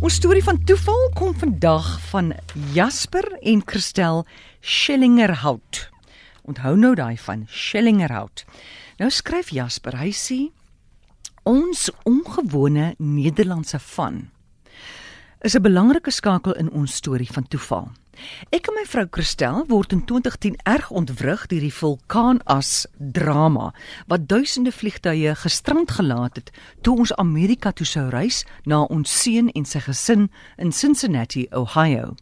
Ons storie van toeval kom vandag van Jasper en Christel Schillingerhout. Onthou nou daai van Schillingerhout. Nou skryf Jasper, hy sê ons ongewone Nederlandse van is 'n belangrike skakel in ons storie van toeval. Ek en my vrou Christel word in 2010 erg ontwrig deur die vulkaanas drama wat duisende vliegtuie gestrand gelaat het toe ons Amerika toe sou reis na ons seun en sy gesin in Cincinnati, Ohio.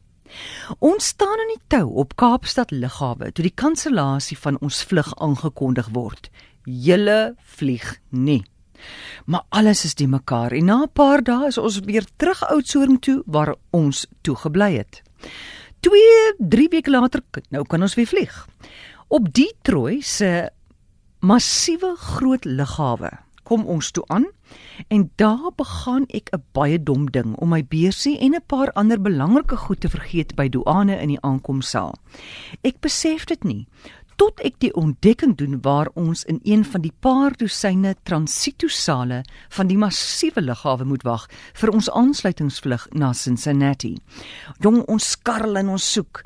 Ons staan in die tou op Kaapstad Lughawe toe die kansellasie van ons vlug aangekondig word. Julle vlieg nie. Maar alles is die mekaar en na 'n paar dae is ons weer terug Oudtshoorn toe waar ons toe gebly het. 2, 3 weke later, nou kan ons weer vlieg. Op Detroit se massiewe groot lughawe kom ons toe aan en daar begin ek 'n baie dom ding om my beursie en 'n paar ander belangrike goed te vergeet by douane in die aankomsaal. Ek besef dit nie tot ek die ontdekking doen waar ons in een van die paar dosyne transitosale van die massiewe lughawe moet wag vir ons aansluitingsvlug na Cincinnati. Jong, ons skarrel en ons soek.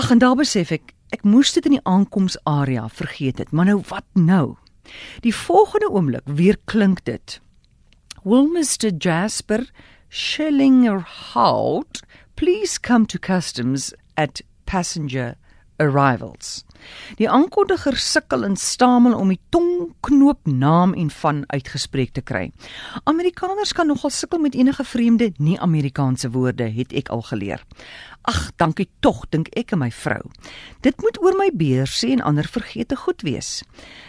Ag en daar besef ek ek moes dit in die aankomsarea vergeet het, maar nou wat nou? Die volgende oomblik weer klink dit. Will Mr Jasper Schillinger Hout please come to customs at passenger arrivals. Die aankondiger sukkel en stamel om die tongknoop naam en van uitgespreek te kry. Amerikaners kan nogal sukkel met enige vreemde nie-Amerikaanse woorde, het ek al geleer. Ag, dankie tog, dink ek en my vrou. Dit moet oor my beursie en ander vergete goed wees.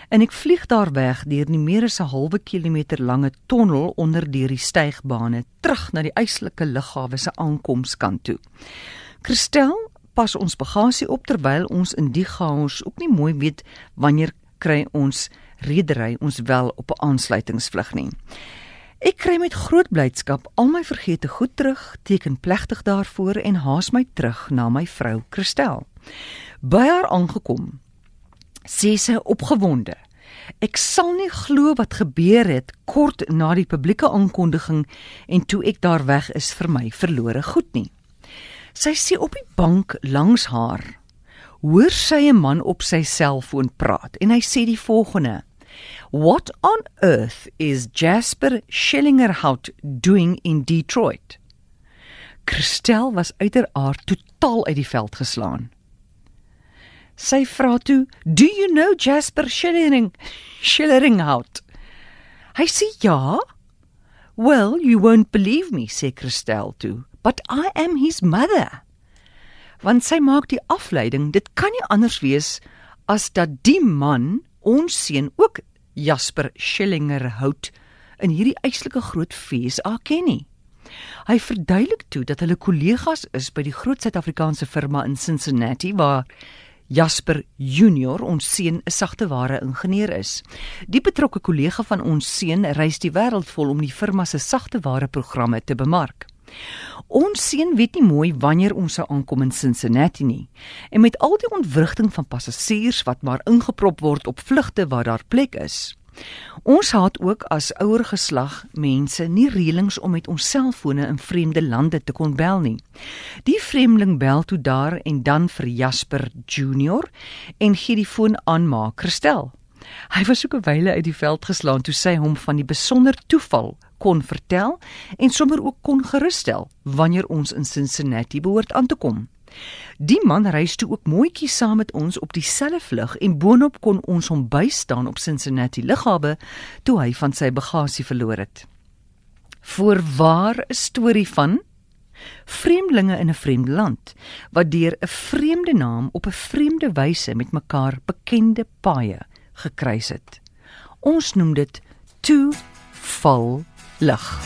En ek vlieg daar weg deur die meer as 'n halwe kilometer lange tonnel onder deur die stygbane terug na die eislike lughawe se aankomskant toe. Christel pas ons bagasie op terwyl ons in die chaos ook nie mooi weet wanneer kry ons redery ons wel op 'n aansluitingsvlug nie. Ek kry met groot blydskap al my vergete goed terug, teken plegtig daarvoor en haas my terug na my vrou Christel. By haar aangekom, sê sy opgewonde: "Ek sal nie glo wat gebeur het kort na die publieke aankondiging en toe ek daar weg is vir my verlore goed nie." Sy sê op die bank langs haar hoor sy 'n man op sy selfoon praat en hy sê die volgende: What on earth is Jasper Schillingerhout doing in Detroit? Christel was uiteraard totaal uit die veld geslaan. Sy vra toe: "Do you know Jasper Schilling Schillingerhout?" Hy sê: "Ja." "Well, you won't believe me," sê Christel toe but I am his mother. Want sy maak die afleiding, dit kan nie anders wees as dat die man ons seun ook Jasper Schillinger hout in hierdie eislike groot fees ken nie. Hy verduidelik toe dat hulle kollegas is by die groot Suid-Afrikaanse firma in Cincinnati waar Jasper Junior ons seun 'n sagteware ingenieur is. Die betrokke kollega van ons seun reis die wêreld vol om die firma se sagteware programme te bemark. Ons seun weet nie mooi wanneer ons sou aankom in Cincinnati nie. En met al die ontwrigting van passasiers wat maar ingeprop word op vlugte waar daar plek is. Ons het ook as ouer geslag mense nie reëlings om met ons selfone in vreemde lande te kon bel nie. Die vreemdeling bel toe daar en dan vir Jasper Junior en gee die foon aan ma Christel. Hy was ook 'n wyle uit die veld geslaan toe sy hom van die besonder toeval kon vertel en sommer ook kon gerusstel wanneer ons in Cincinnati behoort aan te kom. Die man reis toe ook mooietjie saam met ons op dieselfde vlug en boonop kon ons hom bystaan op Cincinnati lughawe toe hy van sy bagasie verloor het. Voorwaar 'n storie van vreemdelinge in 'n vreemde land wat deur 'n vreemde naam op 'n vreemde wyse met mekaar bekende paaie gekruis het. Ons noem dit toe val lig.